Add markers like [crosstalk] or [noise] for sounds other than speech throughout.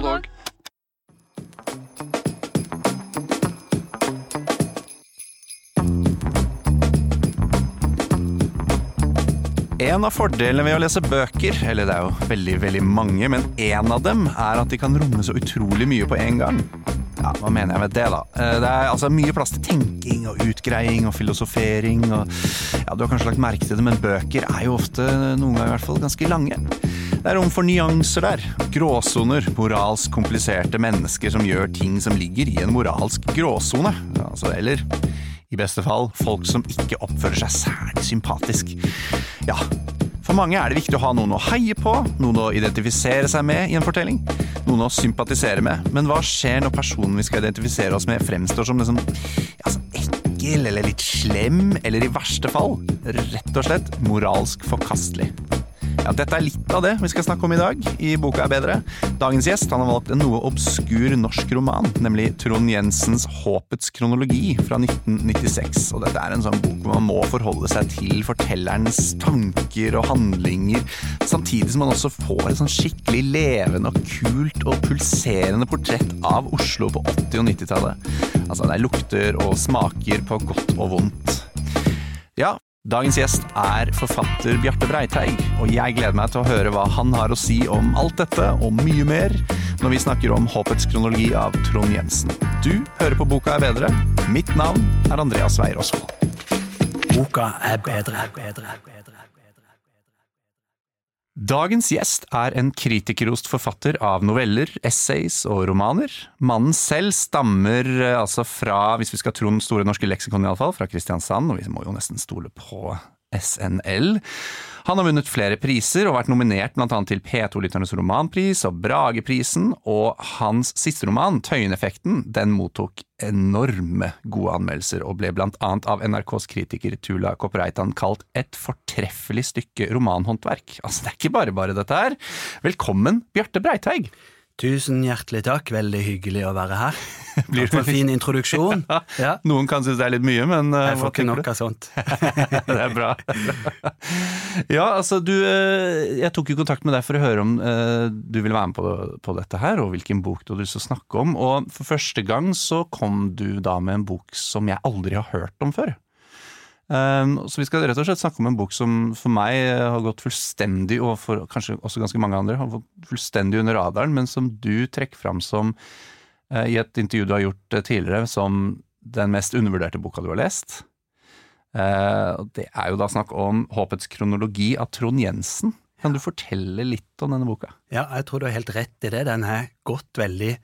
God dag. En av fordelene ved å lese bøker, eller det er jo veldig, veldig mange, men en av dem er at de kan romme så utrolig mye på en gang. Ja, hva mener jeg med det, da? Eh, Det er altså mye plass til tenking og utgreiing og filosofering og Ja, du har kanskje lagt merke til det, men bøker er jo ofte, noen ganger i hvert fall, ganske lange. Det er rom for nyanser der. Gråsoner. Moralsk kompliserte mennesker som gjør ting som ligger i en moralsk gråsone. Altså, eller i beste fall folk som ikke oppfører seg særlig sympatisk. Ja, for mange er det viktig å ha noen å heie på, noen å identifisere seg med i en fortelling, noen å sympatisere med. Men hva skjer når personen vi skal identifisere oss med, fremstår som liksom altså ekkel eller litt slem, eller i verste fall rett og slett moralsk forkastelig? Ja, Dette er litt av det vi skal snakke om i dag i Boka er bedre. Dagens gjest han har valgt en noe obskur norsk roman, nemlig Trond Jensens Håpets kronologi fra 1996. Og dette er en sånn bok hvor man må forholde seg til fortellerens tanker og handlinger, samtidig som man også får et sånn skikkelig levende og kult og pulserende portrett av Oslo på 80- og 90-tallet. Altså, det er lukter og smaker på godt og vondt. Ja, Dagens gjest er forfatter Bjarte Breiteig, og jeg gleder meg til å høre hva han har å si om alt dette og mye mer når vi snakker om Håpets kronologi av Trond Jensen. Du hører på Boka er bedre. Mitt navn er Andreas Weier Osvold. Boka er bedre. bedre, bedre. Dagens gjest er en kritikerrost forfatter av noveller, essays og romaner. Mannen selv stammer eh, altså fra, hvis vi skal tro den store norske leksikon iallfall, fra Kristiansand, og vi må jo nesten stole på SNL. Han har vunnet flere priser og vært nominert bl.a. til P2-lytternes romanpris og Brageprisen, og hans siste roman, Tøyeneffekten, den mottok enorme gode anmeldelser og ble annet av NRKs kritiker Tula Kopreitan kalt et fortreffelig stykke romanhåndverk. Altså, det er ikke bare bare dette her. Velkommen, Bjarte Breiteig! Tusen hjertelig takk, veldig hyggelig å være her. [laughs] Blir det en fin introduksjon? [laughs] Ja. Noen kan synes det er litt mye, men uh, Jeg får ikke nok av sånt. [laughs] det er bra. ja, altså du eh, Jeg tok jo kontakt med deg for å høre om eh, du ville være med på, på dette her, og hvilken bok du hadde lyst til å snakke om. Og for første gang så kom du da med en bok som jeg aldri har hørt om før. Um, så vi skal rett og slett snakke om en bok som for meg eh, har gått fullstendig, og for kanskje også ganske mange andre, har gått fullstendig under radaren, men som du trekker fram som, eh, i et intervju du har gjort eh, tidligere, som den mest undervurderte boka du har lest. Det er jo da snakk om Håpets kronologi av Trond Jensen. Kan du fortelle litt om denne boka? Ja, jeg tror du har helt rett i det. Den har gått veldig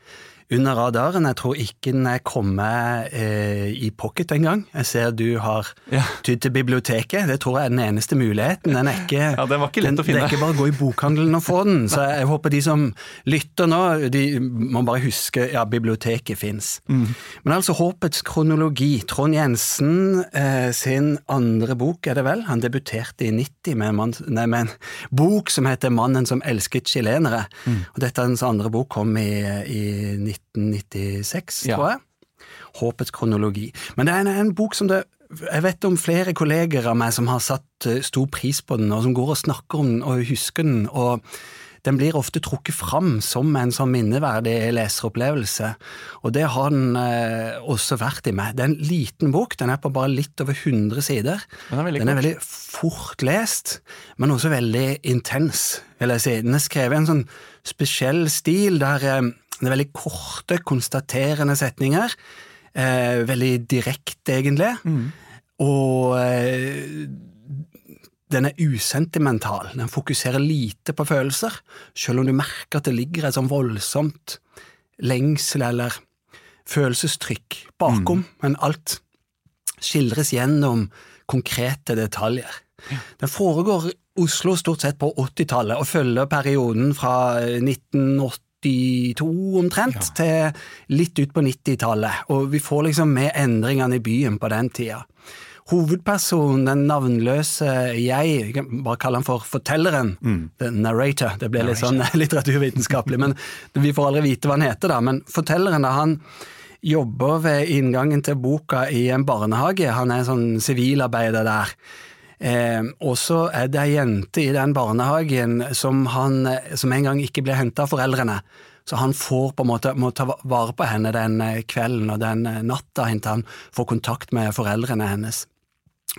under radaren. Jeg tror ikke den er kommet eh, i pocket engang. Jeg ser du har Ja. tydd til biblioteket. Det tror jeg er den eneste muligheten. Den er ikke, [laughs] Ja, den var ikke lett å finne. Det er ikke bare å gå i bokhandelen og få den. Så jeg håper de som lytter nå, de må bare huske ja, biblioteket fins. Mm. Men altså Håpets kronologi. Trond Jensen eh, sin andre bok, er det vel? Han debuterte i 90 med en, mann, nei, med en bok som heter Mannen som elsket chilenere. Mm. Og dette hans andre bok kom i, i 1996, Ja. tror jeg. Håpets kronologi. Men det er en, en bok som det jeg vet om flere kolleger av meg som har satt eh, stor pris på den, og som går og snakker om den og husker den. og den blir ofte trukket fram som en sånn minneverdig leseropplevelse, og det har den eh, også vært i meg. Det er en liten bok, den er på bare litt over 100 sider. Den er veldig den er veldig fort lest, men også veldig intens, vil jeg si. Den er skrevet i en sånn spesiell stil der eh, det er veldig korte, konstaterende setninger. Eh, veldig direkte, egentlig. Og eh, den er usentimental. Den fokuserer lite på følelser, selv om du merker at det ligger et sånn voldsomt lengsel eller følelsestrykk bakom, men alt skildres gjennom konkrete detaljer. Den foregår i Oslo stort sett på 80-tallet og følger perioden fra 1982 omtrent til litt ut på 90-tallet, og vi får liksom med endringene i byen på den tida. Hovedpersonen, den navnløse jeg, jeg bare kalle han for fortelleren, the narrator, det ble litt sånn [laughs] litteraturvitenskapelig, men vi får aldri vite hva han heter da, men fortelleren da, han jobber ved inngangen til boka i en barnehage, han er en sånn sivilarbeider der. Eh, og så er det ei jente i den barnehagen som, han, som en gang ikke ble henta av foreldrene, Så han får på en måte må ta vare på henne den kvelden og den natta inntil han får kontakt med foreldrene hennes.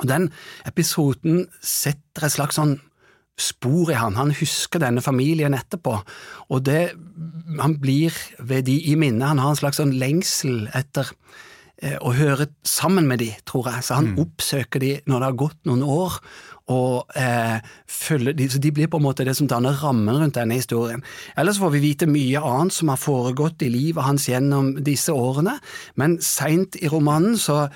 Den episoden setter et slags sånn spor i han. Han husker denne familien etterpå, og det han blir ved de i minnet. Han har en slags sånn lengsel etter eh, å høre sammen med de, tror jeg. Så han mm. oppsøker de når det har gått noen år, og eh, følger de, så de blir på en måte det som danner rammen rundt denne historien. Ellers får vi vite mye annet som har foregått i livet hans gjennom disse årene, men seint i romanen så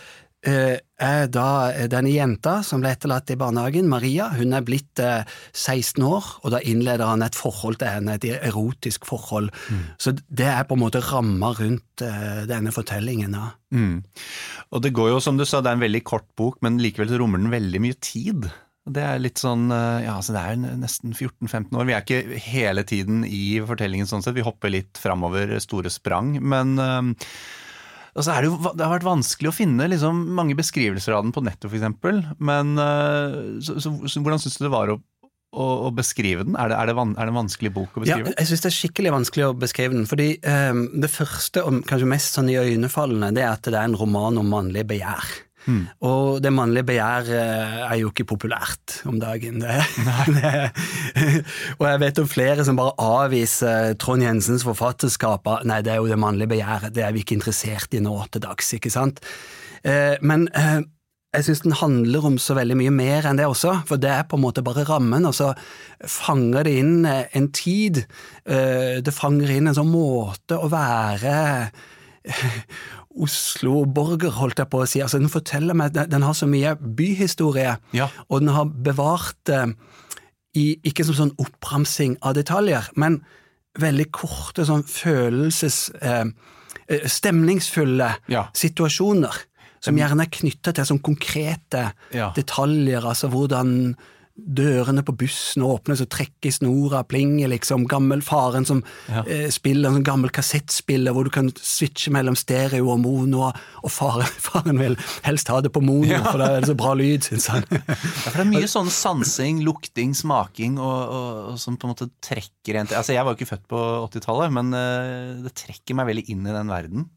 er da denne jenta som ble etterlatt i barnehagen, Maria, hun er blitt 16 år, og da innleder han et forhold til henne, et erotisk forhold. Mm. Så det er på en måte ramma rundt denne fortellingen. da. Mm. Og det går jo, som du sa, det er en veldig kort bok, men likevel rommer den veldig mye tid. Det er litt sånn, ja, så det er nesten 14-15 år. Vi er ikke hele tiden i fortellingen sånn sett, vi hopper litt framover, store sprang. Men og så er det, jo, det har vært vanskelig å finne liksom, mange beskrivelser av den på nettet, f.eks. Men uh, så, så, så, hvordan syns du det var å, å, å beskrive den? Er det, er, det van, er det, en vanskelig bok å beskrive? Ja, jeg syns det er skikkelig vanskelig å beskrive den. fordi um, det første, og kanskje mest sånn iøynefallende, det er at det er en roman om mannlig begjær. Mm. Og det mannlige begjæret er jo ikke populært om dagen. Det, [laughs] det, og jeg vet om flere som bare avviser Trond Jensens forfatterskap. Nei, det er jo det mannlige begjæret, det er vi ikke interessert i nå til dags, ikke sant? Eh, men eh, jeg syns den handler om så veldig mye mer enn det også, for det er på en måte bare rammen, og så fanger det inn eh, en tid. Det fanger inn en sånn måte å være Oslo-borger, holdt jeg på å si. Altså, den forteller meg, den har så mye byhistorie, ja. og den har bevart det eh, i, ikke som sånn oppramsing av detaljer, men veldig korte sånn følelses... Eh, eh stemningsfulle ja. situasjoner, som gjerne er knytta til sånn konkrete ja. detaljer, altså hvordan dørene på bussen åpnes og trekker i snora, plinger liksom, gammel faren som ja. eh, spiller en gammel kassettspiller hvor du kan switche mellom stereo og mono, og faren, [laughs] faren vil helst ha det på mono, ja. for da er det så bra lyd, syns han. [laughs] ja, for det er mye sånn sansing, lukting, smaking, og, og, og som på en måte trekker en til Altså, jeg var jo ikke født på 80-tallet, men uh, det trekker meg veldig inn i den verden.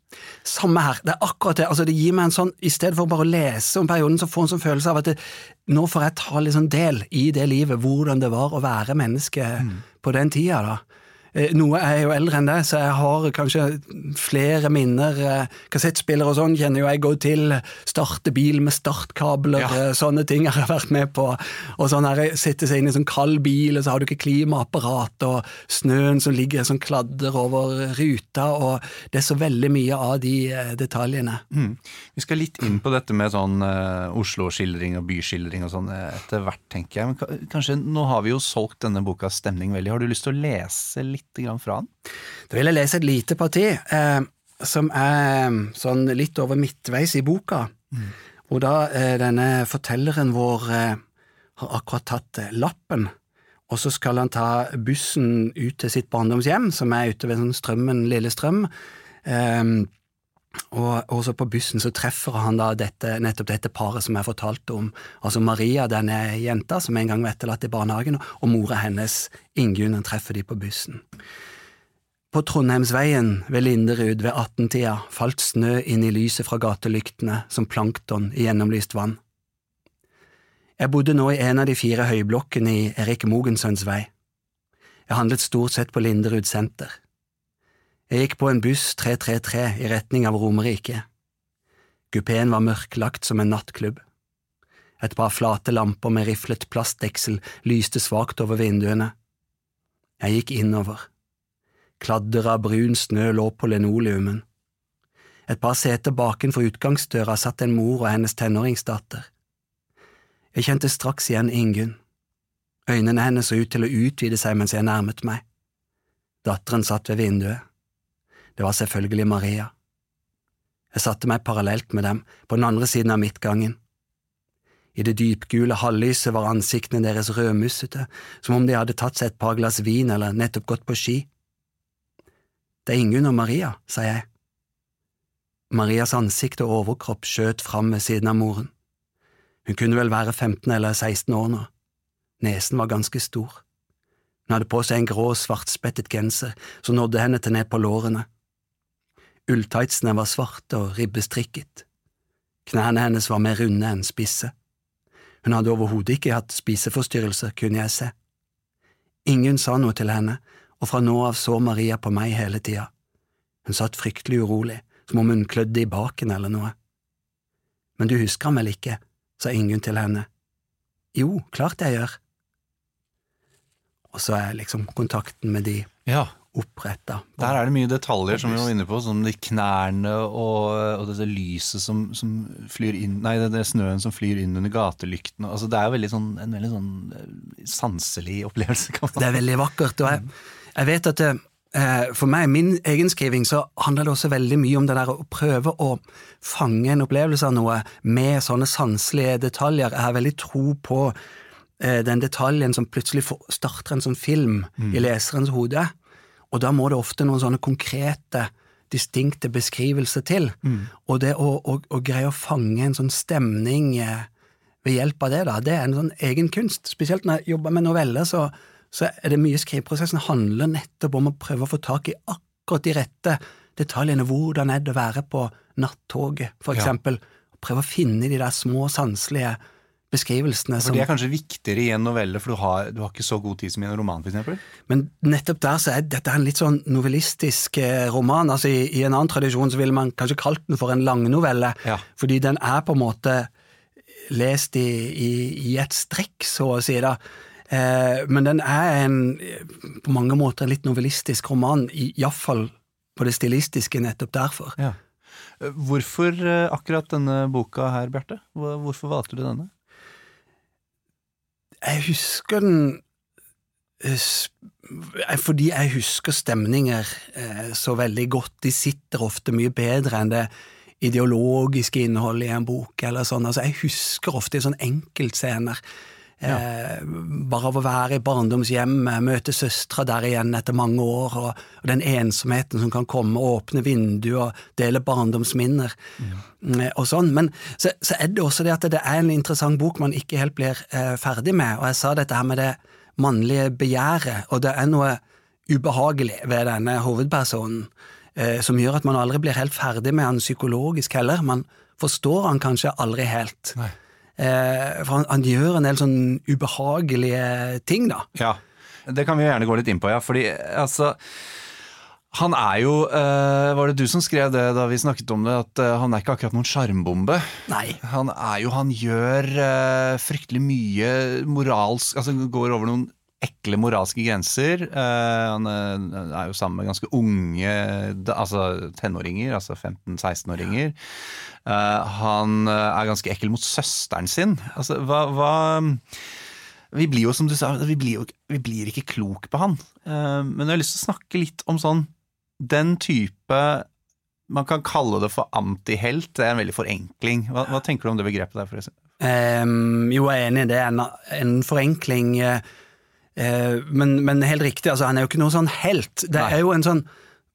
Samme her. Det er akkurat det. Altså, det gir meg en sånn, I stedet for bare å lese om perioden, så får en sånn følelse av at det, nå får jeg ta litt sånn del i det livet, hvordan det var å være menneske mm. på den tida. da. Eh, noe er jo eldre enn det, så jeg har kanskje flere minner. Eh, kassettspillere og sånn kjenner jo jeg godt til. Starte bil med startkabler, ja. Eh, sånne ting har jeg vært med på. Og sånn her, Sitte seg inn i sånn kald bil, og så har du ikke klimaapparat, og snøen som ligger som kladder over ruta, og det er så veldig mye av de detaljene. Mm. Vi skal litt inn på dette med sånn uh, Oslo-skildring og byskildring og sånn etter hvert, tenker jeg. Men kanskje, nå har vi jo solgt denne bokas stemning veldig. Har du lyst til å lese litt? Grann fra den? Da vil jeg lese et lite parti, eh, som er eh, sånn litt over midtveis i boka. Mm. Hvor da eh, denne fortelleren vår eh, har akkurat tatt eh, lappen, og så skal han ta bussen ut til sitt barndomshjem, som er ute ved sånn Strømmen, Lillestrøm. Um, og også på bussen så treffer han da dette, nettopp dette paret som jeg fortalte om. Altså Maria, denne jenta som en gang var etterlatt i barnehagen, og mora hennes, Ingunn. Treffer de på bussen. På Trondheimsveien ved Linderud ved 18-tida falt snø inn i lyset fra gatelyktene som plankton i gjennomlyst vann. Jeg bodde nå i en av de fire høyblokkene i Erik Mogensøns vei. Jeg handlet stort sett på Linderud senter. Jeg gikk på en buss 333 i retning av Romerike. Kupeen var mørklagt som en nattklubb. Et par flate lamper med riflet plastdeksel lyste svakt over vinduene. Jeg gikk innover. Kladder av brun snø lå på linoleumen. Et par seter bakenfor utgangsdøra satt en mor og hennes tenåringsdatter. Jeg kjente straks igjen Ingunn. Øynene hennes så ut til å utvide seg mens jeg nærmet meg. Datteren satt ved vinduet. Det var selvfølgelig Maria. Jeg satte meg parallelt med dem, på den andre siden av midtgangen. I det dypgule halvlyset var ansiktene deres rødmussete, som om de hadde tatt seg et par glass vin eller nettopp gått på ski. Det er Ingunn og Maria, sa jeg. Marias ansikt og overkropp skjøt fram ved siden av moren. Hun kunne vel være 15 eller 16 år nå. Nesen var ganske stor. Hun hadde på seg en grå, svartspettet genser som nådde henne til ned på lårene. Ulltightsene var svarte og ribbestrikket. Knærne hennes var mer runde enn spisse. Hun hadde overhodet ikke hatt spiseforstyrrelser, kunne jeg se. Ingen sa noe til henne, og fra nå av så Maria på meg hele tida. Hun satt fryktelig urolig, som om hun klødde i baken eller noe. Men du husker ham vel ikke, sa Ingunn til henne. Jo, klart jeg gjør. Og så er liksom kontakten med de Ja, oppretta. Der er det mye detaljer som vi var inne på, som de knærne og, og dette lyset som, som, flyr inn Nei, det, det snøen som flyr inn under gatelyktene. Altså, det er veldig sånn, en veldig sånn eh, sanselig opplevelse. kan man Det er veldig vakkert. og jeg, jeg vet at det, eh, for meg, min egen skriving, så handler det også veldig mye om det der å prøve å fange en opplevelse av noe med sånne sanselige detaljer. Jeg har veldig tro på eh, den detaljen som plutselig starter en sånn film i leserens hode. Og da må det ofte noen sånne konkrete, distinkte beskrivelser til. Og det å, å, å greie å fange en sånn stemning eh, ved hjelp av det, da, det er en sånn egen kunst. Spesielt når jeg jobber med noveller, så, så er det mye skriveprosessen handler nettopp om å prøve å få tak i akkurat de rette detaljene. Hvordan er det å være på nattoget, for Ja. eksempel. Prøve å finne de der små, sanselige beskrivelsene. For det er kanskje viktigere i en novelle, for du har, du har ikke så god tid som i en roman, f.eks.? Men nettopp der så er dette en litt sånn novellistisk eh, roman. altså I, i en annen tradisjon så ville man kanskje kalt den for en langnovelle, Ja. fordi den er på en måte lest i, i, i et strekk, så å si. da. Eh, men den er en, på mange måter en litt novellistisk roman, iallfall på det stilistiske, nettopp derfor. Ja. Eh, Hvorfor akkurat denne boka her, Bjarte? Hvorfor valgte du denne? Jeg husker den eh, eh, fordi jeg husker stemninger eh, så veldig godt. De sitter ofte mye bedre enn det ideologiske innholdet i en bok. eller sånn. Altså, jeg husker ofte sånne enkeltscener. Eh, bare av å være i barndomshjemmet, møte søstera der igjen etter mange år, og, og den ensomheten som kan komme, åpne vinduer og dele barndomsminner. Eh, og sånn. Men så, så er det også det at det er en interessant bok man ikke helt blir eh, ferdig med. Og jeg sa dette her med det mannlige begjæret, og det er noe ubehagelig ved denne hovedpersonen eh, som gjør at man aldri blir helt ferdig med han psykologisk heller. Man forstår han kanskje aldri helt. Nei. Eh, for han, han gjør en del sånn ubehagelige ting, da. Ja, det kan vi gjerne gå litt inn på, ja. Fordi altså han er jo eh, Var det du som skrev det da vi snakket om det, at eh, han er ikke akkurat noen sjarmbombe? Han er jo Han gjør fryktelig mye moralsk Altså går over noen ekle moralske grenser. Eh, han eh, er jo sammen med ganske unge altså tenåringer, altså 15-16-åringer. Eh, han er ganske ekkel mot søsteren sin. Altså, hva, hva vi blir jo, som du sa, vi blir, jo, vi blir ikke klok på han. Men jeg har lyst til å snakke litt om sånn Den type Man kan kalle det for antihelt. Det er en veldig forenkling. Hva, hva tenker du om det begrepet der? Ehm, jo, jeg er enig i det. En, en forenkling. eh, men, men helt riktig, altså, han er jo ikke noen sånn helt. Det er jo en sånn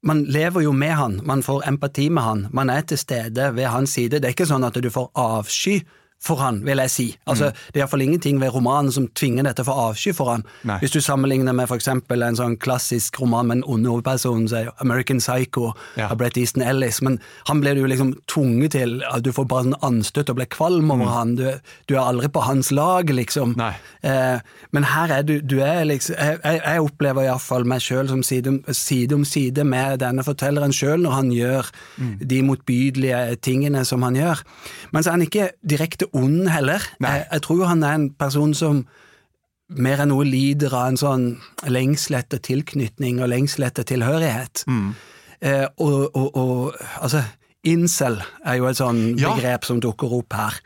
Man lever jo med han, man får empati med han, man er til stede ved hans side. Det er ikke sånn at du får avsky for han, vil jeg si. Altså, Det er iallfall ingenting ved romanen som tvinger deg til å få avsky for han. Nei. Hvis du sammenligner med eksempel en sånn klassisk roman med en ond hovedperson, er American Psycho Ja. av Brett Easton Ellis, men han blir du liksom tvunget til at du får bare sånn anstøt og blir kvalm over han. Du, du er aldri på hans lag, liksom. Eh, men her er du, du er liksom Jeg, jeg, opplever iallfall meg sjøl som side om, side om side med denne fortelleren sjøl når han gjør de motbydelige tingene som han gjør. Men så er han ikke direkte ond heller. Jeg, jeg tror han er en person som mer enn noe lider av en sånn lengsel etter tilknytning og lengsel etter tilhørighet. Eh, og, og, og altså, incel er jo et sånn Ja. begrep som dukker opp her.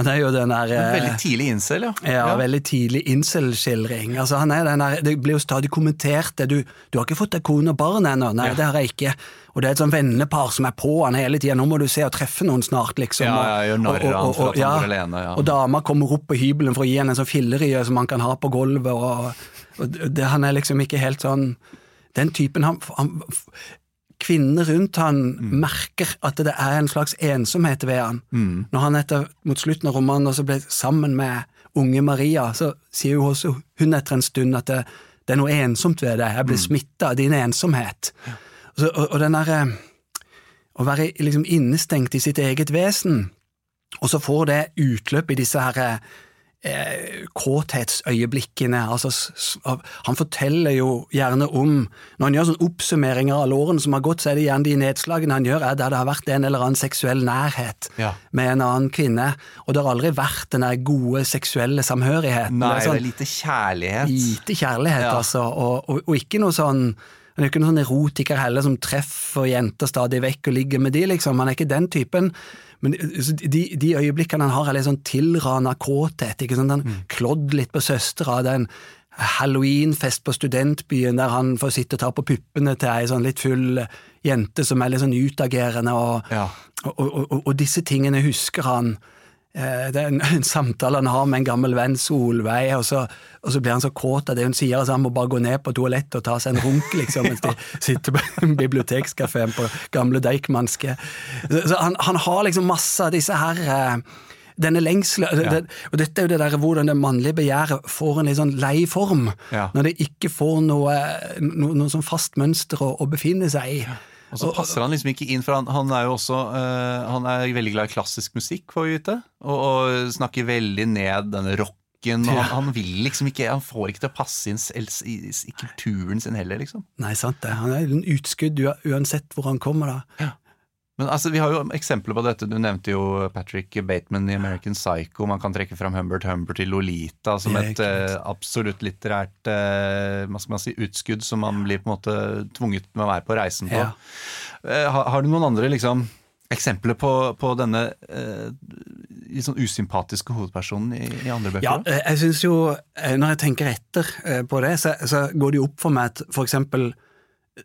Han er jo den der eh, Veldig tidlig incel, ja. ja, veldig tidlig incel-skildring. Altså, han er den der, det blir jo stadig kommentert det. Du, du har ikke fått deg kone og barn ennå? Nei, Ja. det har jeg ikke. Og det er et sånn vennepar som er på han hele tida. Nå må du se og treffe noen snart, liksom. Ja, ja, gjør narr av han for at han ja. alene, ja. Og dama kommer opp på hybelen for å gi henne en sånn fillerye som han kan ha på gulvet. Og, og det, han er liksom ikke helt sånn Den typen han, han Kvinnene rundt han Mm. merker at det er en slags ensomhet ved han. Når han etter, mot slutten av romanen også ble sammen med unge Maria, så sier jo også hun etter en stund at det, det er noe ensomt ved det, jeg blir mm. smitta av din ensomhet. Og, og, og den derre Å være liksom innestengt i sitt eget vesen, og så får det utløp i disse her eh, kåthetsøyeblikkene. Altså, han forteller jo gjerne om Når han gjør sånn oppsummeringer av årene som har gått, så er det gjerne de nedslagene han gjør, er der det har vært en eller annen seksuell nærhet ja. med en annen kvinne. Og det har aldri vært den der gode seksuelle samhørigheten. Nei, det er, sånn, det er lite kjærlighet. Lite kjærlighet, ja. altså. Og, og, og, ikke noe sånn han er ikke noen sånn erotiker heller som treffer jenter stadig vekk og ligger med de, liksom. Han er ikke den typen. Men de, de øyeblikkene han har, er litt sånn tilrana kåthet. ikke sant? Han mm. klådd litt på søstera. Det er en halloweenfest på studentbyen der han får sitte og ta på puppene til ei sånn litt full jente som er litt sånn utagerende, og, ja. og, og, og disse tingene husker han. Eh, det er en, [laughs] en, samtale han har med en gammel venn, Solveig, og så, og så blir han så kåt av det hun sier, så han må bare gå ned på toalettet og ta seg en runk, [laughs] liksom, mens de sitter på bibliotekskafeen på gamle Deichmanske. Så, så han, han, har liksom masse av disse her eh, denne lengselen ja. det, Og dette er jo det der hvordan det mannlige begjæret får en litt sånn lei form, ja. når det ikke får noe, noe, noe sånn fast mønster å, å befinne seg i. Ja. Og så passer han liksom ikke inn, for han, han er jo også uh, Han er veldig glad i klassisk musikk, får vi vite, og, og snakker veldig ned denne rocken. Ja. Han, han, vil liksom ikke Han får ikke til å passe inn i, i, kulturen sin heller, liksom. Nei, sant det. Han er en utskudd uansett hvor han kommer, da. Ja. Men altså, Vi har jo eksempler på dette. Du nevnte jo Patrick Bateman i American Psycho. Man kan trekke fram Humbert Humbert i Lolita som et uh, absolutt litterært uh, hva skal man si, utskudd som man blir på en måte tvunget med å være på reisen på. Ja. Uh, har, har, du noen andre liksom, eksempler på, på denne litt sånn usympatiske hovedpersonen i, i andre bøker? Ja, jeg synes jo, Når jeg tenker etter på det, så, så går det jo opp for meg at eksempel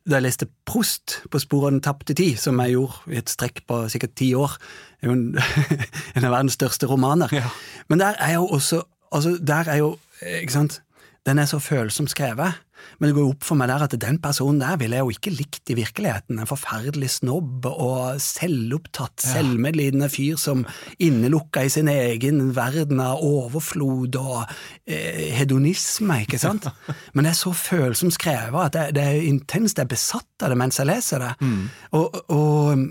da jeg leste Prost på sporet av den tapte tid, som jeg gjorde i et strekk på sikkert ti år, er jo en, [laughs] en av verdens største romaner. Ja. Men der er jo også altså der er jo, ikke sant, Den er så følsomt skrevet. Men det går jo opp for meg der at den personen der ville jeg jo ikke likt i virkeligheten. En forferdelig snobb og selvopptatt, selvmedlidende fyr som innelukka i sin egen verden av overflod og eh, hedonisme, ikke sant? [laughs] Men det er så følsomt skrevet at det, det, er intenst. Jeg er besatt av det mens jeg leser det. Mm. og, og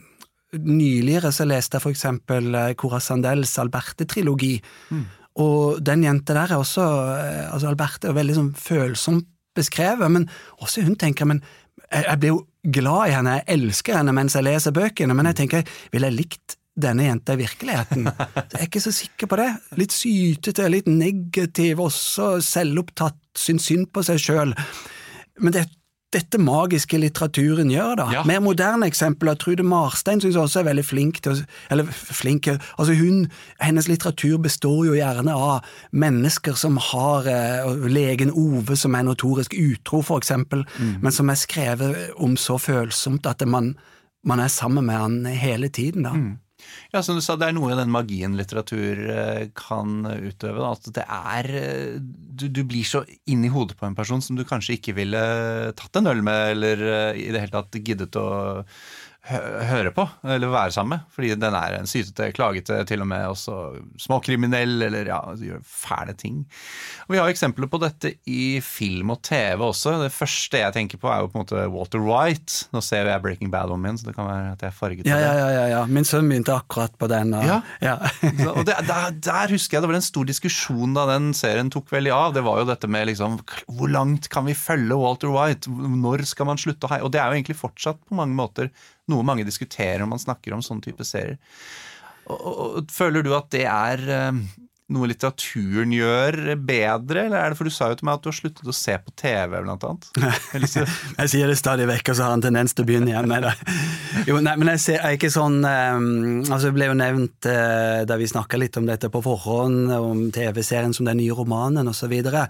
Nyligere så leste jeg for eksempel eh, Cora Sandels Alberte-trilogi. Mm. Og den jenta der er også eh, altså Alberte er veldig sånn følsomt beskrevet, men også hun tenker men jeg blir jo glad i henne, jeg elsker henne mens jeg leser bøkene, men jeg tenker, ville jeg likt denne jenta i virkeligheten? Så [laughs] jeg er ikke så sikker på det. Litt sytete, litt negativ, også selvopptatt, syns synd på seg sjøl. Men det dette magiske litteraturen gjør, da. Ja. Mer moderne eksempler. Trude Marstein syns også er veldig flink til å Eller flink Altså, hun Hennes litteratur består jo gjerne av mennesker som har eh, Legen Ove, som er notorisk utro, for eksempel, mm. men som er skrevet om så følsomt at man, man er sammen med han hele tiden, da. Mm. Ja, som du sa, Det er noe i den magien litteratur eh, kan utøve. At det er eh, du, du, blir så inn i hodet på en person som du kanskje ikke ville tatt en øl med, eller eh, i det hele tatt giddet å høre på, eller være sammen med. Fordi den er en sytete, klagete, til og med også småkriminell, eller ja, gjør fæle ting. Og Vi har eksempler på dette i film og TV også. Det første jeg tenker på, er jo på en måte Walter White. Nå ser jeg Breaking Bad om igjen, så det kan være at jeg er farget ja, av det. Ja, ja, ja. Min sønn begynte akkurat på den. Og, ja. ja. og det, der, der, husker jeg det var en stor diskusjon da den serien tok veldig av. Det var jo dette med liksom Hvor langt kan vi følge Walter White? Når skal man slutte å heie? Og det er jo egentlig fortsatt på mange måter noe mange diskuterer når man snakker om sånne type serier. Og, og, føler du at det er um, noe litteraturen gjør bedre, eller er det for du sa jo til meg at du har sluttet å se på TV, blant annet? [laughs] jeg sier det stadig vekk, og så har han tendens til å begynne igjen med det. Jo, nei, men jeg, ser, jeg er ikke sånn um, Altså, det ble jo nevnt uh, da vi snakka litt om dette på forhånd, om TV-serien som den nye romanen, osv. Og, så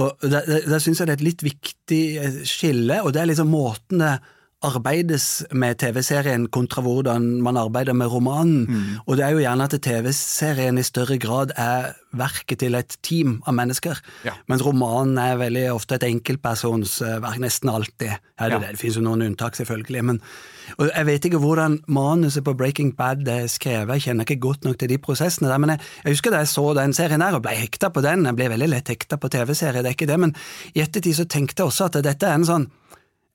og da der syns jeg det er et litt viktig skille, og det er liksom måten det arbeides med TV-serien kontra hvordan man arbeider med romanen. Mm. Og det er jo gjerne at TV-serien i større grad er verket til et team av mennesker, Ja. mens romanen er veldig ofte et enkeltpersonsverk, nesten alltid. Ja, det, Ja. det. finnes jo noen unntak, selvfølgelig. Men, jeg vet ikke hvordan manuset på Breaking Bad er skrevet, jeg kjenner ikke godt nok til de prosessene der, men jeg, jeg husker da jeg så den serien der og ble hekta på den, jeg ble veldig lett hekta på TV-serier, det er ikke det, men i ettertid så tenkte jeg også at dette er en sånn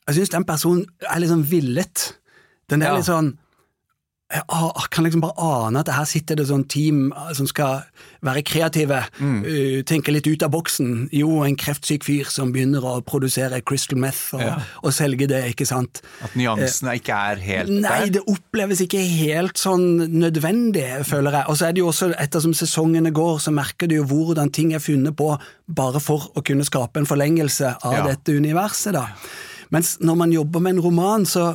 jeg syns den personen er litt sånn villet. Den er Ja. litt sånn jeg kan liksom bare ane at her sitter det sånn team uh, som skal være kreative, Mm. uh, tenke litt ut av boksen. Jo, en kreftsyk fyr som begynner å produsere crystal meth og, Ja. og selge det, ikke sant. At nyansene ikke er helt Nei, der. det oppleves ikke helt sånn nødvendig, føler jeg. Og så er det jo også, ettersom sesongene går, så merker du jo hvordan ting er funnet på bare for å kunne skape en forlengelse av Ja. dette universet, da. Mens når man jobber med en roman, så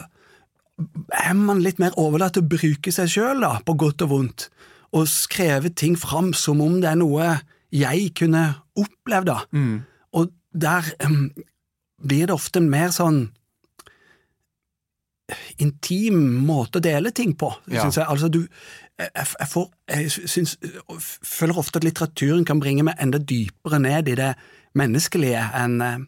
er man litt mer overlatt til å bruke seg sjøl, da, på godt og vondt. Og skrevet ting fram som om det er noe jeg kunne opplevd, da. Mm. Og der um, blir det ofte en mer sånn intim måte å dele ting på, Ja. syns jeg. Altså, du, jeg, jeg, får, jeg syns, føler ofte at litteraturen kan bringe meg enda dypere ned i det menneskelige enn eh,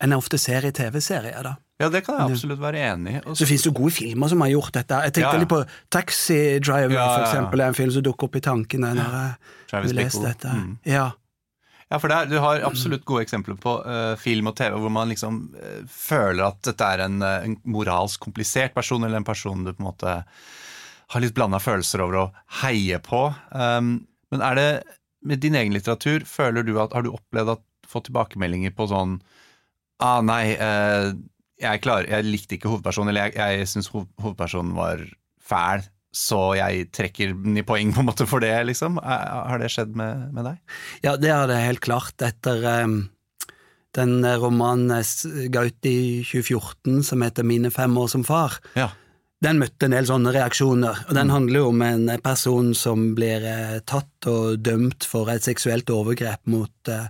enn jeg ofte ser i TV-serier. da. Ja, det kan jeg absolutt være enig i. Så finnes det gode filmer som har gjort dette. Jeg tenkte Ja, ja. litt på Taxi Driver, Ja, for eksempel. Det er en film som dukker opp i tankene når jeg leser dette. Mm. Ja. Ja, for det er, du har absolutt gode eksempler på uh, film og TV hvor man liksom uh, føler at dette er en, uh, en moralsk komplisert person, eller en person du på en måte har litt blanda følelser over å heie på. Um, men er det med din egen litteratur, føler du at, har du opplevd at fått tilbakemeldinger på sånn Ah, nei, eh, jeg, klar, jeg likte ikke hovedpersonen, eller jeg, jeg syns hoved, hovedpersonen var fæl, så jeg trekker den i poeng på en måte for det, liksom. Er, har det skjedd med, med deg? Ja, det er det helt klart. Etter um, den romanen jeg s- ga ut i 2014 som heter Mine fem år som far, Ja. den møtte en del sånne reaksjoner. Og Den handler jo om en person som blir eh, tatt og dømt for et seksuelt overgrep mot eh,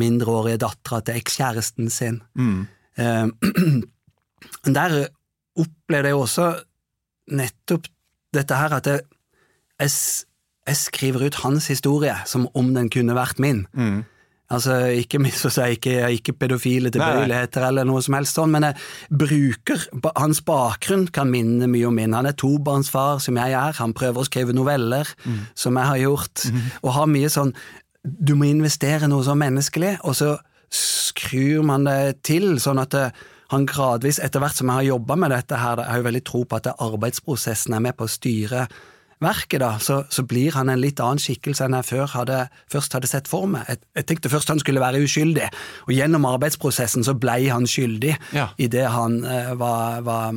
mindreårige dattera til ekskjæresten sin. Mm. Eh, [clears throat] der opplevde jeg også nettopp dette her at jeg, jeg, jeg skriver ut hans historie som om den kunne vært min. Mm. Altså, ikke misforstå, ikke, ikke pedofile tilbøyeligheter eller noe som helst sånn, men jeg bruker Hans bakgrunn kan minne mye om min. Han er tobarnsfar, som jeg er. Han prøver å skrive noveller, Mm. som jeg har gjort, mm. og har mye sånn Du må investere noe så menneskelig, og så skrur man det til, sånn at det, han gradvis, etter hvert som jeg har jobba med dette her, jeg har jo veldig tro på at arbeidsprosessen er med på å styre verket, da, så, så blir han en litt annen skikkelse enn jeg før hadde, først hadde sett for meg. Jeg, jeg tenkte først han skulle være uskyldig, og gjennom arbeidsprosessen så blei han skyldig Ja. i det han eh, var, var,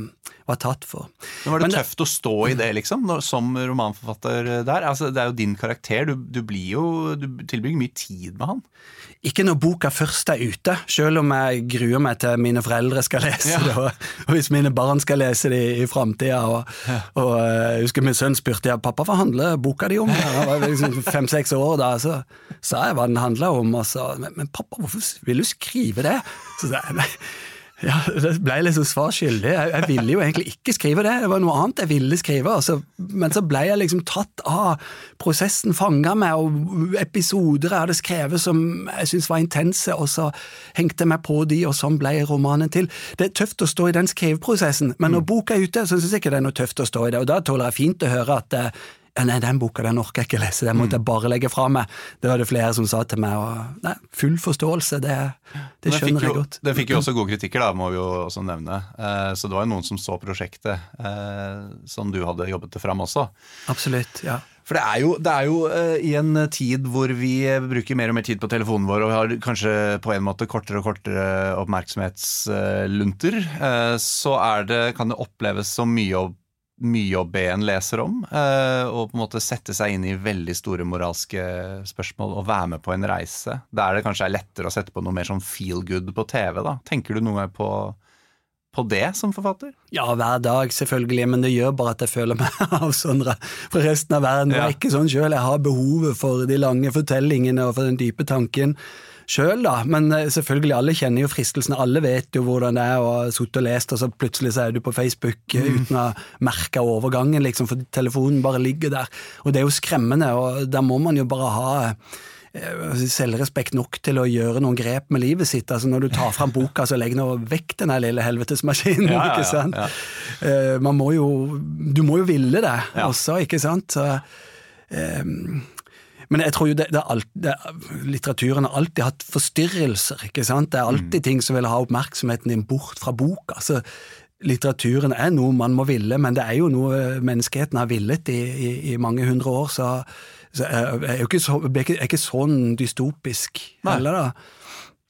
var tatt for. Men Var det Men tøft å stå i det, liksom, når, som romanforfatter der? Altså, det er jo din karakter, du, du blir jo Du tilbringer mye tid med han. Ikke når boka først er ute, selv om jeg gruer meg til mine foreldre skal lese Ja. det, og, og hvis mine barn skal lese det i, i framtida. Og, og eh, jeg husker min sønn spurte jeg, pappa hva handler boka di om. Han var liksom fem-seks år da, så sa jeg hva den handla om, og så men, men pappa, hvorfor vil du skrive det? Så sa jeg, nei, ja, det ble liksom svar skyldig. Jeg, jeg ville jo egentlig ikke skrive det, det var noe annet jeg ville skrive. Altså, men så ble jeg liksom tatt av prosessen, fanga meg, og episoder jeg hadde skrevet som jeg syntes var intense, og så hengte jeg meg på de, og sånn ble romanen til. Det er tøft å stå i den skriveprosessen, men når boka er ute, så syns jeg ikke det er noe tøft å stå i det, og da tåler jeg fint å høre at eh, nei, den boka den orker jeg ikke lese, den måtte jeg bare legge fra meg. Det var det flere som sa til meg, og nei, full forståelse, det, det skjønner jo, jeg godt. Den fikk jo også gode kritikker, da, må vi jo også nevne. Eh, så det var jo noen som så prosjektet eh, som du hadde jobbet det fram også. Absolutt, ja. For det er jo, det er jo eh, i en tid hvor vi bruker mer og mer tid på telefonen vår og har kanskje på en måte kortere og kortere oppmerksomhetslunter, eh, så det, kan det oppleves som mye å, mye å be en leser om. eh, Og på en måte sette seg inn i veldig store moralske spørsmål og være med på en reise. Der det kanskje er lettere å sette på noe mer sånn feel good på TV. da. Tenker du noen gang på, på det som forfatter? Ja, hver dag selvfølgelig, men det gjør bare at jeg føler meg [laughs] avsondra fra resten av verden. Ja. Det er ikke sånn sjøl, jeg har behovet for de lange fortellingene og for den dype tanken. Sjøl, da. Men eh, selvfølgelig, alle kjenner jo fristelsene. Alle vet jo hvordan det er å ha sittet og lest, og så plutselig så er du på Facebook eh, Mm. uten å merke overgangen, liksom, for telefonen bare ligger der. Og det er jo skremmende, og der må man jo bare ha eh, selvrespekt nok til å gjøre noen grep med livet sitt. Altså Når du tar fram boka, så legg nå vekk den lille helvetesmaskinen. Ja, ja, ikke sant? ja. Eh, Man må jo Du må jo ville det Ja. også, ikke sant? Så, eh, men jeg tror jo det, det er alt, det, litteraturen har alltid hatt forstyrrelser. ikke sant? Det er alltid ting som vil ha oppmerksomheten din bort fra boka. Så litteraturen er noe man må ville, men det er jo noe menneskeheten har villet i, i, i mange hundre år. Så, så jeg er ikke, så, jeg er ikke, jeg er ikke sånn dystopisk heller, da.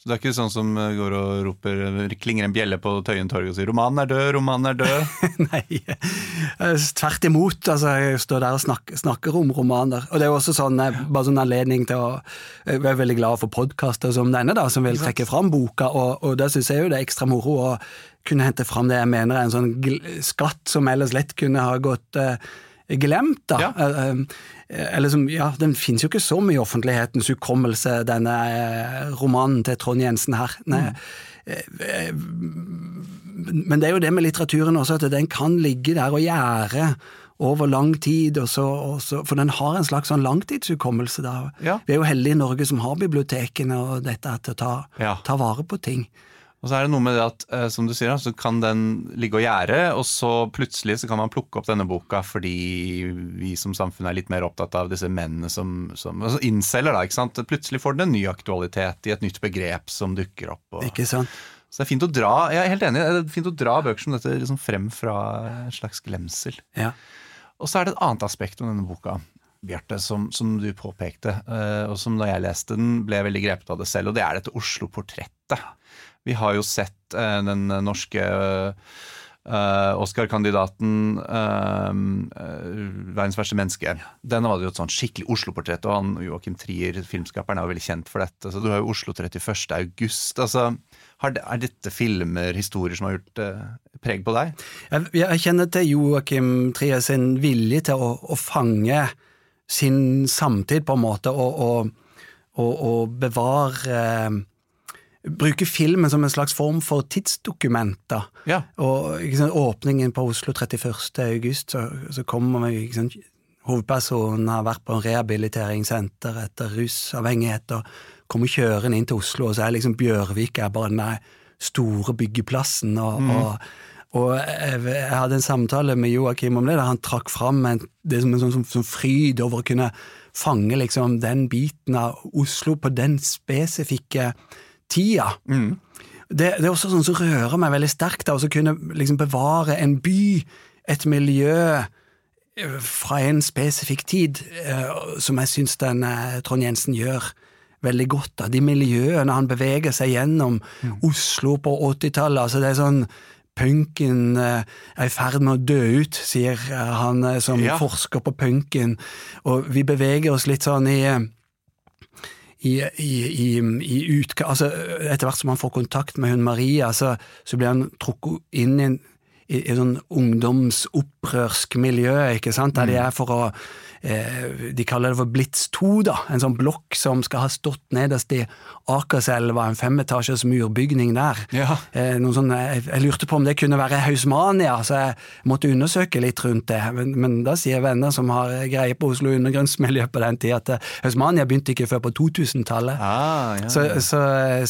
Så det er ikke sånn som eh, går og roper, klinger en bjelle på Tøyen torg og sier 'romanen er død, romanen er død'. [laughs] Nei, eh, tvert imot. Altså, jeg står der og snakker, snakker om romaner. Og det er jo også sånn, eh, bare sånn anledning til å Jeg er veldig glad for podkaster som denne, da, som vil trekke fram boka, og, og da syns jeg jo det er ekstra moro å kunne hente fram det jeg mener er en sånn gl skatt som ellers lett kunne ha gått eh, glemt, da. Ja. Eh, eh, eller som, ja, Den finnes jo ikke så mye i offentlighetens hukommelse, denne eh, romanen til Trond Jensen her. Nei, eh, men det er jo det med litteraturen også, at den kan ligge der og gjære over lang tid, og så, og så, for den har en slags sånn langtidshukommelse. da. Ja. Vi er jo heldige i Norge som har bibliotekene og dette til å ta, ta vare på ting. Og så er det noe med det at, eh, som du sier, så kan den ligge og gjære, og så plutselig så kan man plukke opp denne boka fordi vi som samfunn er litt mer opptatt av disse mennene som, som altså innselger, da, ikke sant. Plutselig får den en ny aktualitet i et nytt begrep som dukker opp. Og, Ikke sant? så det er fint å dra, jeg er helt enig, det er fint å dra bøker som dette liksom frem fra en slags glemsel. Ja. Og så er det et annet aspekt om denne boka, Bjarte, som, som du påpekte, eh, og som da jeg leste den, ble veldig grepet av det selv, og det er dette Oslo-portrettet. Vi har jo sett eh, den norske eh, Oscar-kandidaten eh, eh, 'Verdens verste menneske'. Den var det jo et sånn skikkelig Oslo-portrett, og han, Joakim Trier, filmskaperen, er jo veldig kjent for dette. Så du har jo Oslo 31. august. Altså, det, er dette filmer, historier, som har gjort eh, preg på deg? Jeg, jeg kjenner til Joakim Trier sin vilje til å, å fange sin samtid, på en måte, og, og, og, og bevare eh, Bruke filmen som en slags form for tidsdokumenter. Ja. Og sant, Åpningen på Oslo 31. august, så, så kommer vi ikke sant, Hovedpersonen har vært på en rehabiliteringssenter etter rusavhengighet og kommer kjørende inn til Oslo, og så er liksom Bjørvik er bare den der store byggeplassen. og, og og jeg, jeg hadde en samtale med Joakim om det, der han trakk fram en, det som en sånn, sånn, sånn fryd over å kunne fange liksom den biten av Oslo på den spesifikke tida. Det, det er også sånn som rører meg veldig sterkt, å kunne liksom bevare en by, et miljø eh, fra en spesifikk tid, eh, som jeg syns den eh, Trond Jensen gjør veldig godt. da. De miljøene han beveger seg gjennom Oslo på 80-tallet. altså det er sånn Punken er i ferd med å dø ut, sier han som Ja. forsker på punken. Og vi beveger oss litt sånn i i, i, i, i utka, altså Etter hvert som han får kontakt med hun Maria, så, så blir han trukket inn i en i, i sånn ungdomsopprørsk miljø, ikke sant, der de er for å De kaller det for Blitz 2, da. En sånn blokk som skal ha stått nederst i Akerselva, en femetasjes murbygning der. Ja. Eh, noen sånn, jeg, lurte på om det kunne være Hausmania, så jeg måtte undersøke litt rundt det. Men, men da sier venner som har greie på Oslo undergrunnsmiljø på den tida, at eh, Hausmania begynte ikke før på 2000-tallet. Ah, ja, Så, ja. så,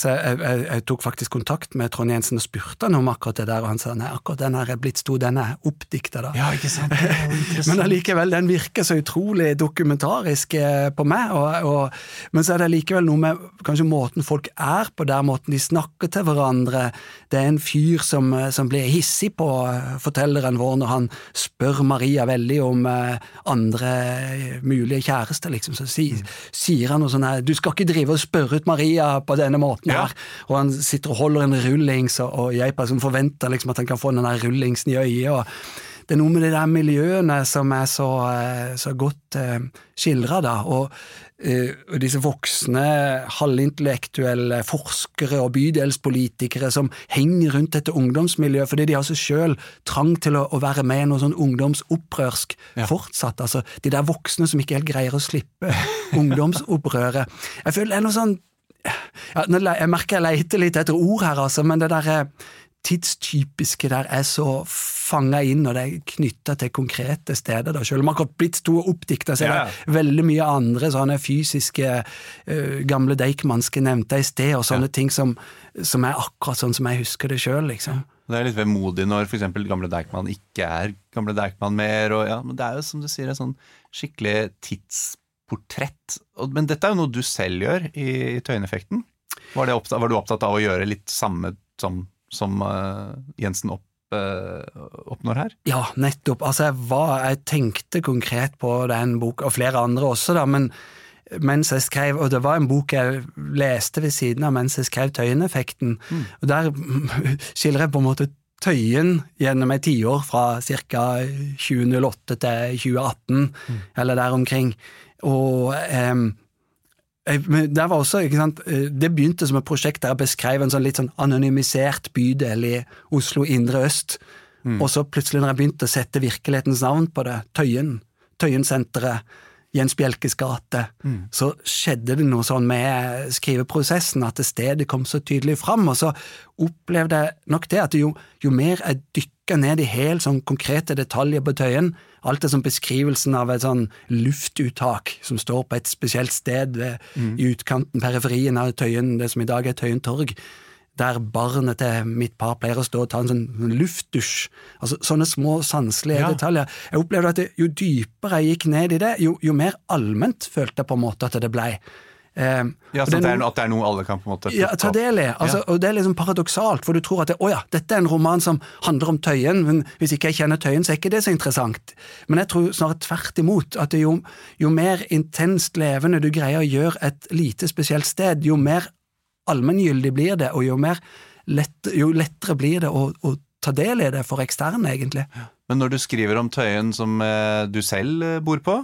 så jeg, jeg, jeg tok faktisk kontakt med Trond Jensen og spurte han om akkurat det der, og han sa nei, akkurat den her Blitz 2, den er oppdikta, da. ja, ikke sant? [laughs] Men allikevel, den virker så utrolig dokumentarisk eh, på meg, og, og, men så er det likevel noe med kanskje måten folk er på der, måten de snakker til hverandre. Det er en fyr som, eh, som blir hissig på eh, fortelleren vår når han spør Maria veldig om andre mulige kjærester, liksom. Så si, sier han noe sånn her Du skal ikke drive og spørre ut Maria på denne måten Ja. her. Og han sitter og holder en rullings, og, og jeg som forventer liksom at han kan få den der rullingsen i øyet. og det er noe med de der miljøene som er så, eh, så godt eh, skildra, da. Og, eh, og disse voksne, halvintellektuelle forskere og bydelspolitikere som henger rundt dette ungdomsmiljøet fordi de altså sjøl trang til å, å være med i noe sånn ungdomsopprørsk fortsatt. Altså, de der voksne som ikke helt greier å slippe ungdomsopprøret. Jeg føler det er noe sånn ja, Jeg merker jeg leter litt etter ord her, altså, men det der eh, tidstypiske der er så fanga inn, og det er knytta til konkrete steder. da, Selv om man har blitt to oppdikta, så er Ja, det veldig mye andre sånne fysiske uh, gamle Deichmanske nevnte i sted, og sånne ting som, som er akkurat sånn som jeg husker det sjøl, liksom. Det er litt vemodig når f.eks. gamle Deichman ikke er gamle Deichman mer. Og, ja, men det er jo som du sier, et sånn skikkelig tidsportrett. Men dette er jo noe du selv gjør i, i Tøyeneffekten. Var, var du opptatt av å gjøre litt samme som, som eh, Jensen opp, eh, oppnår her? Ja, nettopp. Altså, jeg, var, jeg tenkte konkret på den boka, og flere andre også, da, men mens jeg skrev, og det var en bok jeg leste ved siden av mens jeg skrev Tøyeneffekten, og der [laughs] skildrer jeg på en måte Tøyen gjennom et tiår fra ca. 2008 til 2018, eller der omkring. Og em, men der var også, ikke sant, eh, Det begynte som et prosjekt der jeg beskrev en sånn litt sånn anonymisert bydel i Oslo indre øst. Og så plutselig, når jeg begynte å sette virkelighetens navn på det, Tøyen, Tøyensenteret, Jens Bjelkes gate, så skjedde det noe sånn med skriveprosessen at det stedet kom så tydelig fram. Og så opplevde jeg nok det at jo, jo mer jeg dykka ned i helt sånn konkrete detaljer på Tøyen, alt det som beskrivelsen av et sånn luftuttak som står på et spesielt sted ved, i utkanten, periferien av Tøyen, det som i dag er Tøyen torg, der barnet til mitt par pleier å stå og ta en sånn luftdusj. Altså Sånne små sanselige Ja. detaljer. Jeg opplevde at det, jo dypere jeg gikk ned i det, jo, jo mer allment følte jeg på en måte at det blei. Eh, Ja, så det det er no- at det er noe alle kan på en måte ja, ta del i. Altså, Og det er liksom paradoksalt, for du tror at det, å ja, dette er en roman som handler om Tøyen, men hvis ikke jeg kjenner Tøyen, så er ikke det så interessant. Men jeg tror snarere tvert imot, at jo, jo mer intenst levende du greier å gjøre et lite spesielt sted, jo mer allmenngyldig blir det, og jo, mer lett, jo lettere blir det å, å ta del i det for eksterne, egentlig. Men når du skriver om Tøyen som eh, du selv eh, bor på,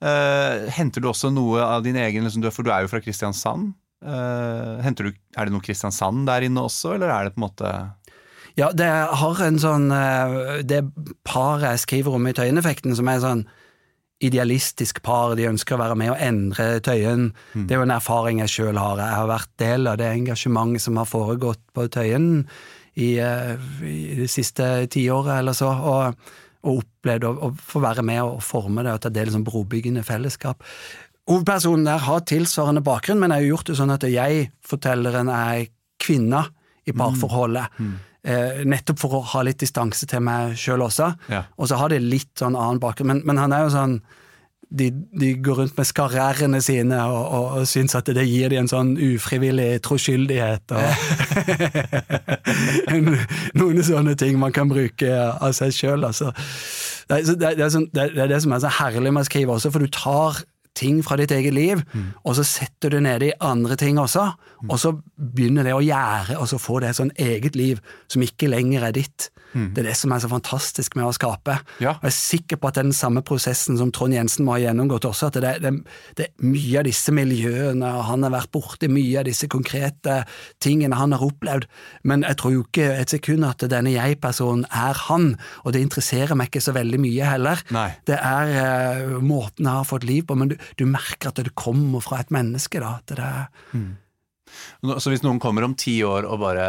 eh, henter du også noe av din egen liksom, For du er jo fra Kristiansand. Eh, du, er det noe Kristiansand der inne også, eller er det på en måte Ja, det har en sånn eh, Det paret jeg skriver om i Tøyeneffekten, som er sånn idealistisk par, de ønsker å være med og endre Tøyen. Det er jo en erfaring jeg sjøl har. Jeg har vært del av det engasjementet som har foregått på Tøyen i, eh, i det siste tiåret eller så, og, og opplevd å, få være med og forme det og ta del i sånn brobyggende fellesskap. Hovedpersonen der har tilsvarende bakgrunn, men jeg har gjort det sånn at jeg, fortelleren, er kvinna i parforholdet. Eh, nettopp for å ha litt distanse til meg sjøl også. Ja. Og så har de litt sånn annen bakgrunn, men, men han er jo sånn de, de går rundt med skarrærene sine og, og, og syns at det gir de en sånn ufrivillig troskyldighet. Og [laughs] [laughs] noen sånne ting man kan bruke av seg sjøl. Altså. Det, er- det, er- er sånn, det, er- det er det som er så herlig med å skrive også, for du tar ting fra ditt eget liv, og så setter du ned i andre ting også, og så begynner det å gjære, og så får det et sånn eget liv som ikke lenger er ditt. Det er det som er så fantastisk med å skape. Ja. Og jeg er sikker på at det er den samme prosessen som Trond Jensen må ha gjennomgått også, at det, det, det er mye av disse miljøene, og han har vært borti mye av disse konkrete tingene han har opplevd, men jeg tror jo ikke et sekund at denne jeg-personen er han, og det interesserer meg ikke så veldig mye heller. Nei. Det er eh, måten jeg har fått liv på, men du, du merker at det kommer fra et menneske, da. At det er, Nå- Så hvis noen kommer om ti år og bare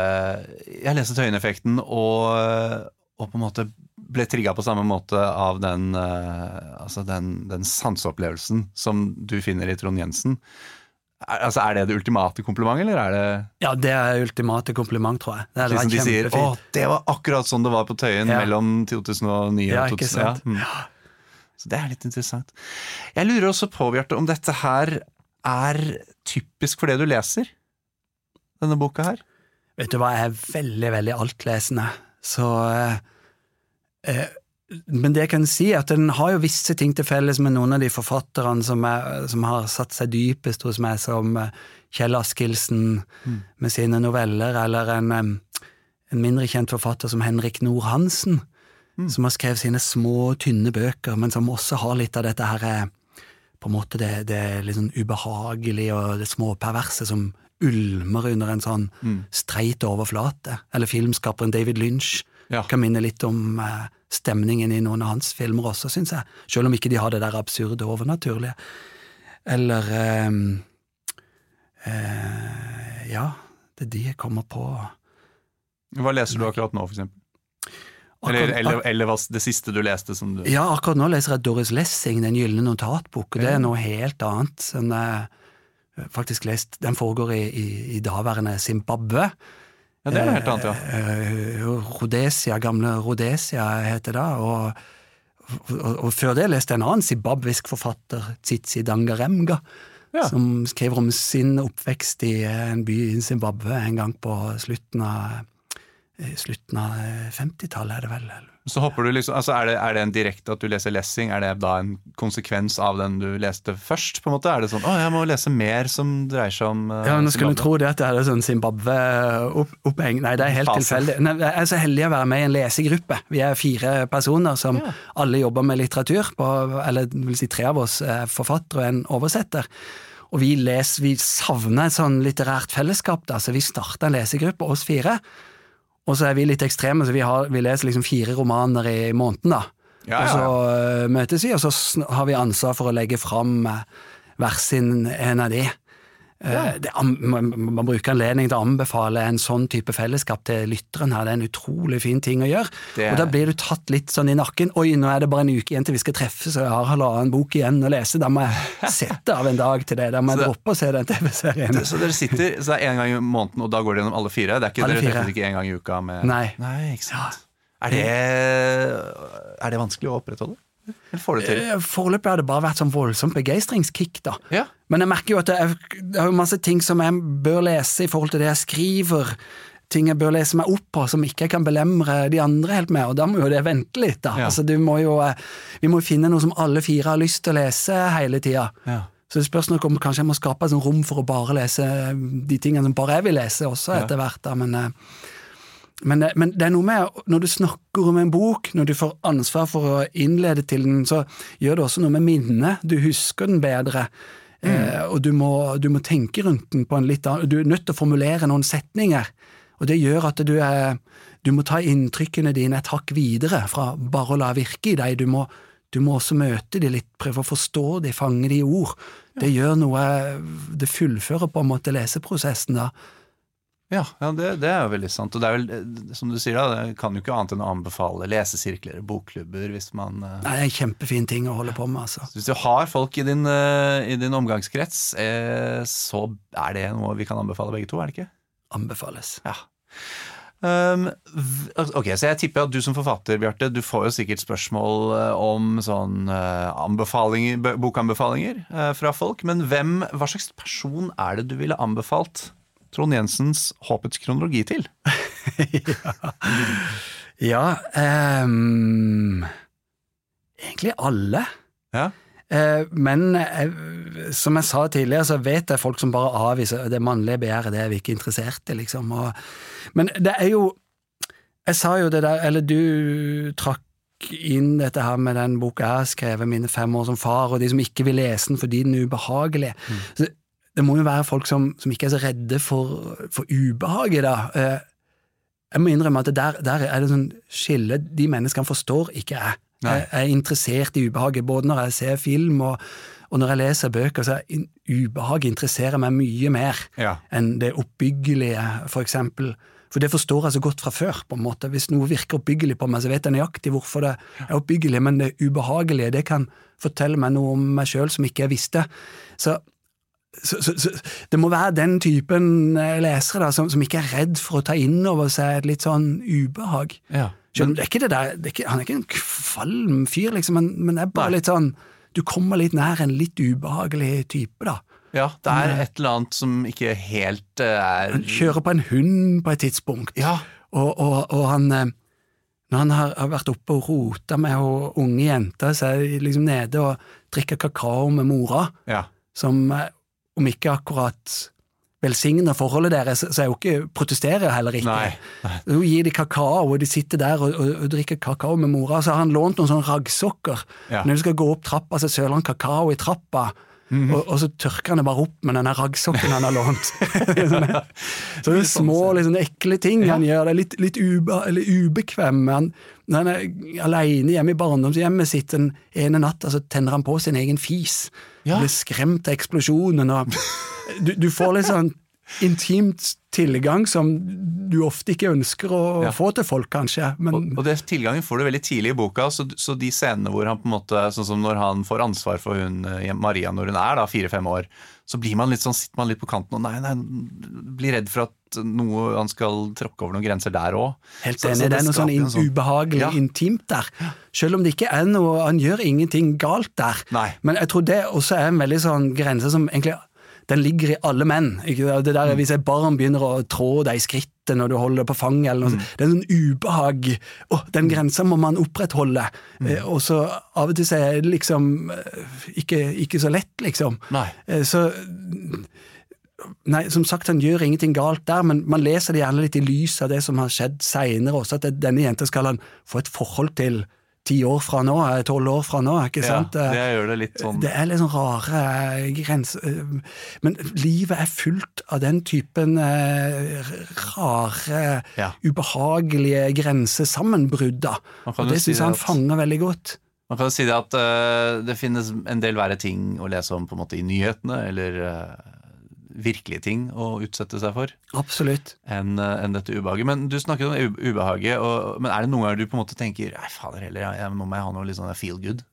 Jeg leste Tøyeneffekten og, og på en måte ble trigga på samme måte av den, eh, altså den, den sanseopplevelsen som du finner i Trond Jensen. Er, altså, er det det ultimate komplimentet, eller er det ja, det er ultimate kompliment, tror jeg. Det hadde liksom vært de sier 'Å, det var akkurat sånn det var på Tøyen Ja. mellom 2009 Ja, og ikke 2000'. sant? Ja, mm. Så det er litt interessant. Jeg lurer også på, Bjarte, om dette her er typisk for det du leser? Denne boka her? Vet du hva, jeg er veldig, veldig altlesende, så eh, eh, Men det jeg kan si, er at den har jo visse ting til felles med noen av de forfatterne som, er, som har satt seg dypest hos meg, som eh, Kjell Askildsen med sine noveller, eller en, en mindre kjent forfatter som Henrik Nord-Hansen, som har skrevet sine små, tynne bøker, men som også har litt av dette her eh, på en måte det, det litt sånn ubehagelige og det småperverse som ulmer under en sånn streit overflate. Eller filmskaperen David Lynch Ja. kan minne litt om eh, stemningen i noen av hans filmer også, syns jeg. Selv om ikke de har det der absurde overnaturlige. Eller eh, Eh, ja, det er de jeg kommer på. Hva leser du akkurat nå, for eksempel? Eller, eller, eller hva, det siste du leste som du Ja, akkurat nå leser jeg Doris Lessing, Den gylne notatbok, det er noe helt annet. sånn jeg faktisk lest, Den foregår i, i, i daværende Zimbabwe. Ja, det er noe helt annet, ja. Eh, Rhodesia, gamle Rhodesia heter det. Og, og, og før det leste jeg en annen zimbabwisk forfatter, Tsitsi Dangaremga, Ja. som skrev om sin oppvekst i en by i Zimbabwe en gang på slutten av eh, Slutten av 50-tallet, er det vel? Så hopper du liksom, altså er det, er det en direkte at du leser Lessing, er det da en konsekvens av den du leste først? på en måte? Er det sånn 'Å, jeg må lese mer som dreier seg om uh, Ja, nå skulle du tro det at jeg hadde sånn Zimbabwe-oppheng. Nei, det er helt Fase. tilfeldig. Nei, Jeg er så heldig å være med i en lesegruppe. Vi er fire personer som Ja. alle jobber med litteratur. På, eller vil si tre av oss er forfatter og en oversetter. Og vi, les, vi savner et sånn litterært fellesskap, da, så vi starta en lesegruppe, oss fire. Og så er vi litt ekstreme, så vi, har, vi leser liksom fire romaner i måneden, da. Ja, Og ja, så ja. øh, møtes vi, og så har vi ansvar for å legge fram eh, hver sin en av de. Eh, Det, man, man bruker anledning til å anbefale en sånn type fellesskap til lytteren her. Det er en utrolig fin ting å gjøre. Det- Og da blir du tatt litt sånn i nakken. Oi, nå er det bare en uke igjen til vi skal treffes, og jeg har halvannen bok igjen å lese. Da må jeg sette av en dag til det. Da må jeg droppe å se den TV-serien. Så dere sitter så det er en gang i måneden, og da går dere gjennom alle fire? Det er ikke, Alle dere treffes ikke en gang i uka med Nei. Nei, ikke sant. Er, det, er det vanskelig å opprettholde? Får det til? Eh, Foreløpig har det bare vært sånn voldsomt begeistringskick, da. Ja. Men jeg merker jo at det er, det er masse ting som jeg bør lese i forhold til det jeg skriver. Ting jeg bør lese meg opp på som ikke jeg kan belemre de andre helt med, og da må jo det vente litt, da. Ja. Altså, du må jo, eh, vi må jo finne noe som alle fire har lyst til å lese hele tida. Ja. Så det spørs nok om kanskje jeg må skape et sånt rom for å bare lese de tingene som bare jeg vil lese også etter hvert, da, men eh, men, det, men det er noe med, når du snakker om en bok, når du får ansvar for å innlede til den, så gjør det også noe med minnet. Du husker den bedre. Eh, og du må, du må tenke rundt den på en litt annen Du er nødt til å formulere noen setninger. Og det gjør at du, er, du må ta inntrykkene dine et hakk videre fra bare å la virke i deg. Du må, du må også møte de litt, prøve å forstå de, fange de i ord. Det gjør noe Det fullfører på en måte leseprosessen da. Ja, ja det, det er jo veldig sant. Og det er vel, eh, som du sier, da, det kan jo ikke annet enn å anbefale lesesirkler, bokklubber, hvis man eh, Nei, Det er en kjempefin ting å holde på med, altså. Hvis du har folk i din, eh, i din omgangskrets, eh, så er det noe vi kan anbefale begge to, er det ikke? Anbefales. Ja. Um, ok, så jeg tipper at du som forfatter, Bjarte, du får jo sikkert spørsmål om sånn anbefalinger, bokanbefalinger fra folk, men hvem, hva slags person er det du ville anbefalt Trond Jensens Håpets kronologi til? [laughs] Ja ehm, Egentlig alle. Ja. Eh, men eh, som jeg sa tidligere, så vet jeg folk som bare avviser det mannlige begjæret, det er vi ikke interessert i, liksom. Og, men det er jo Jeg sa jo det der, eller du trakk inn dette her med den boka jeg har skrevet, Mine fem år som far, og de som ikke vil lese den fordi den er ubehagelig. Så det må jo være folk som, som ikke er så redde for, for ubehaget, da. Eh, jeg må innrømme at der, der er det sånn skille de menneskene forstår ikke jeg. Jeg er interessert i ubehaget, både når jeg ser film og, og når jeg leser bøker. så in- Ubehaget interesserer meg mye mer Ja. enn det oppbyggelige, for eksempel. For det forstår jeg så godt fra før. på en måte. Hvis noe virker oppbyggelig på meg, så vet jeg nøyaktig hvorfor det er oppbyggelig, men det ubehagelige det kan fortelle meg noe om meg sjøl som ikke jeg visste. Så, så, så, så det må være den typen eh, lesere da, som, som ikke er redd for å ta inn over seg et litt sånn ubehag. ja. Men, det er der, det er ikke, Han er ikke en kvalm fyr, liksom, men, men det er bare Nei. litt sånn Du kommer litt nær en litt ubehagelig type, da. ja, det er et eller annet som ikke helt eh, er Han kjører på en hund på et tidspunkt, Ja. og, og, og han eh, Når han har, vært oppe og rota med og unge jenter, så er de liksom nede og drikker kakao med mora, ja. som eh, om ikke akkurat velsigner forholdet deres, så er jo ikke protesterer heller ikke. Nei. Nei. Hun gir de kakao, og de sitter der og, og, og drikker kakao med mora. Så har han lånt noen sånne raggsokker. Ja. Når du skal gå opp trappa, så søler han kakao i trappa. Og, og, så tørker han det bare opp med den raggsokken han har lånt. [laughs] [laughs] så det er små, liksom, ekle ting han gjør. Det er litt, litt ube, ubekvem. Han, når han er alene hjemme i barndomshjemmet sitt den ene natta, så tenner han på sin egen fis. Ja. Blir skremt av eksplosjonen. Og, [laughs] du, du får litt sånn intimt tilgang som du ofte ikke ønsker å ja. få til folk, kanskje. Men... Og, og det tilgangen får du veldig tidlig i boka, så, så, de scenene hvor han på en måte, sånn som når han får ansvar for hun, eh, Maria når hun er da fire-fem år, så blir man litt sånn, sitter man litt på kanten og nei, nei, blir redd for at noe, han skal tråkke over noen grenser der òg. Helt enig, det er noe sånn, in, sånn ubehagelig ja. intimt der. Selv om det ikke er noe Han gjør ingenting galt der. Nei. Men jeg tror det også er en veldig sånn grense som egentlig den ligger i alle menn. Det der, mm. Hvis et barn begynner å trå deg i skrittet når du holder det på fanget, eller noe, mm. det er en sånn ubehag. Oh, den grensa må man opprettholde. Mm. Eh, og så av og til så er det liksom eh, ikke, ikke så lett, liksom. Eh, så Nei, som sagt, han gjør ingenting galt der, men man leser det gjerne litt i lys av det som har skjedd seinere også, at denne jenta skal han få et forhold til ti år fra nå, eh, tolv år fra nå. ikke sant? Ja, det gjør det litt sånn Det er litt sånn rare eh, grenser eh, Men livet er fullt av den typen rare, ja. ubehagelige grensesammenbrudd. Og det syns jeg han fanger veldig godt. Man kan jo si det at uh, det finnes en del verre ting å lese om på en måte i nyhetene, eller uh, virkelige ting å utsette seg for. Absolutt. Enn eh, en dette ubehaget. Men du snakket om ubehaget, og, men er det noen ganger du på en måte tenker nei, fader heller, jeg, nå må jeg ha noe litt sånn feel good?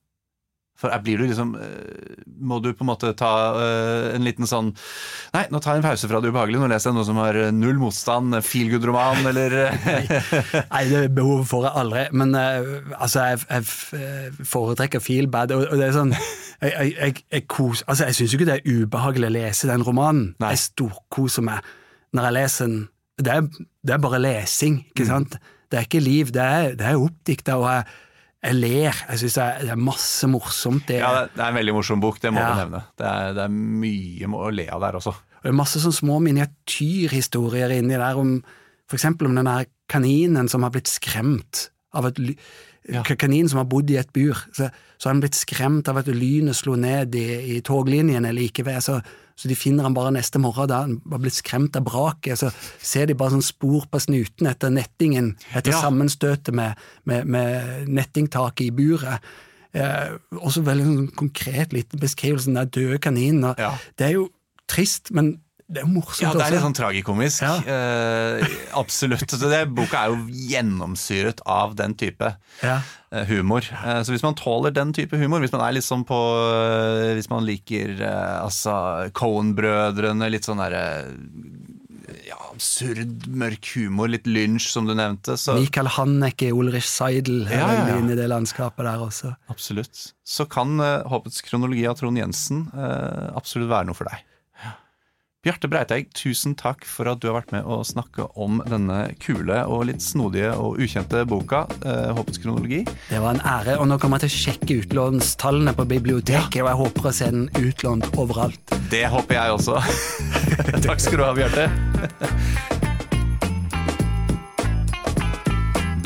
For blir du liksom eh, Må du på en måte ta uh, en liten sånn Nei, nå tar jeg en pause fra det ubehagelige. Nå leser jeg noe som har null motstand. Feel good-roman, [laughs] eller Nei, det behovet får jeg aldri. Men altså, jeg, jeg foretrekker feel bad. Og, det er sånn jeg, jeg, jeg, jeg, kos, altså jeg syns ikke det er ubehagelig å lese den romanen. Nei. Jeg storkoser meg når jeg leser den. Det er, det er bare lesing, ikke mm. Det er ikke liv, det er, det er oppdikta, og jeg, jeg ler. Jeg syns det, det, er masse morsomt. Det, ja, det er en veldig morsom bok, det må ja. du nevne. Det er, det er, mye å le av der også. Og det er masse sånne små miniatyrhistorier inni der, om eksempel om den der kaninen som har blitt skremt av et ja. kanin som har bodd i et bur. Så, så har han blitt skremt av at lynet slo ned i, i toglinjene like ved. Så, så, de finner han bare neste morgen da han var blitt skremt av braket. Så ser de bare sånn spor på snuten etter nettingen, etter ja. sammenstøtet med, med, med nettingtaket i buret. Eh, også veldig sånn konkret liten beskrivelse av den døde kaninen. Ja. Det er jo trist, men det er morsomt. Ja, det er litt sånn tragikomisk. Ja. Eh, absolutt. Så det, boka er jo gjennomsyret av den type ja. eh, humor. Eh, så hvis man tåler den type humor, hvis man er litt sånn på eh, Hvis man liker eh, altså Cohen-brødrene, litt sånn derre ja, absurd, mørk humor, litt lynsj, som du nevnte. Så. Michael Hanneke, Ulrich Seidel ja, ja, ja. inn i det landskapet der også. Absolutt. Så kan uh, Håpets kronologi av Trond Jensen uh, absolutt være noe for deg. Bjarte Breiteig, tusen takk for at du har vært med å snakke om denne kule og litt snodige og ukjente boka, eh, 'Håpets kronologi'. Det var en ære, og nå kommer jeg til å sjekke utlånstallene på biblioteket, ja. og jeg håper å se den utlånt overalt. Det håper jeg også. [laughs] takk skal du ha, Bjarte.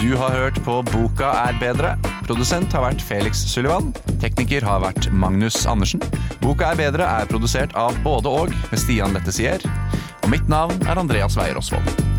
du har hørt på Boka er bedre. Produsent har vært Felix Sullivan. Tekniker har vært Magnus Andersen. Boka er bedre er produsert av både og med Stian Lettesier. Og mitt navn er Andreas Weier Osvold.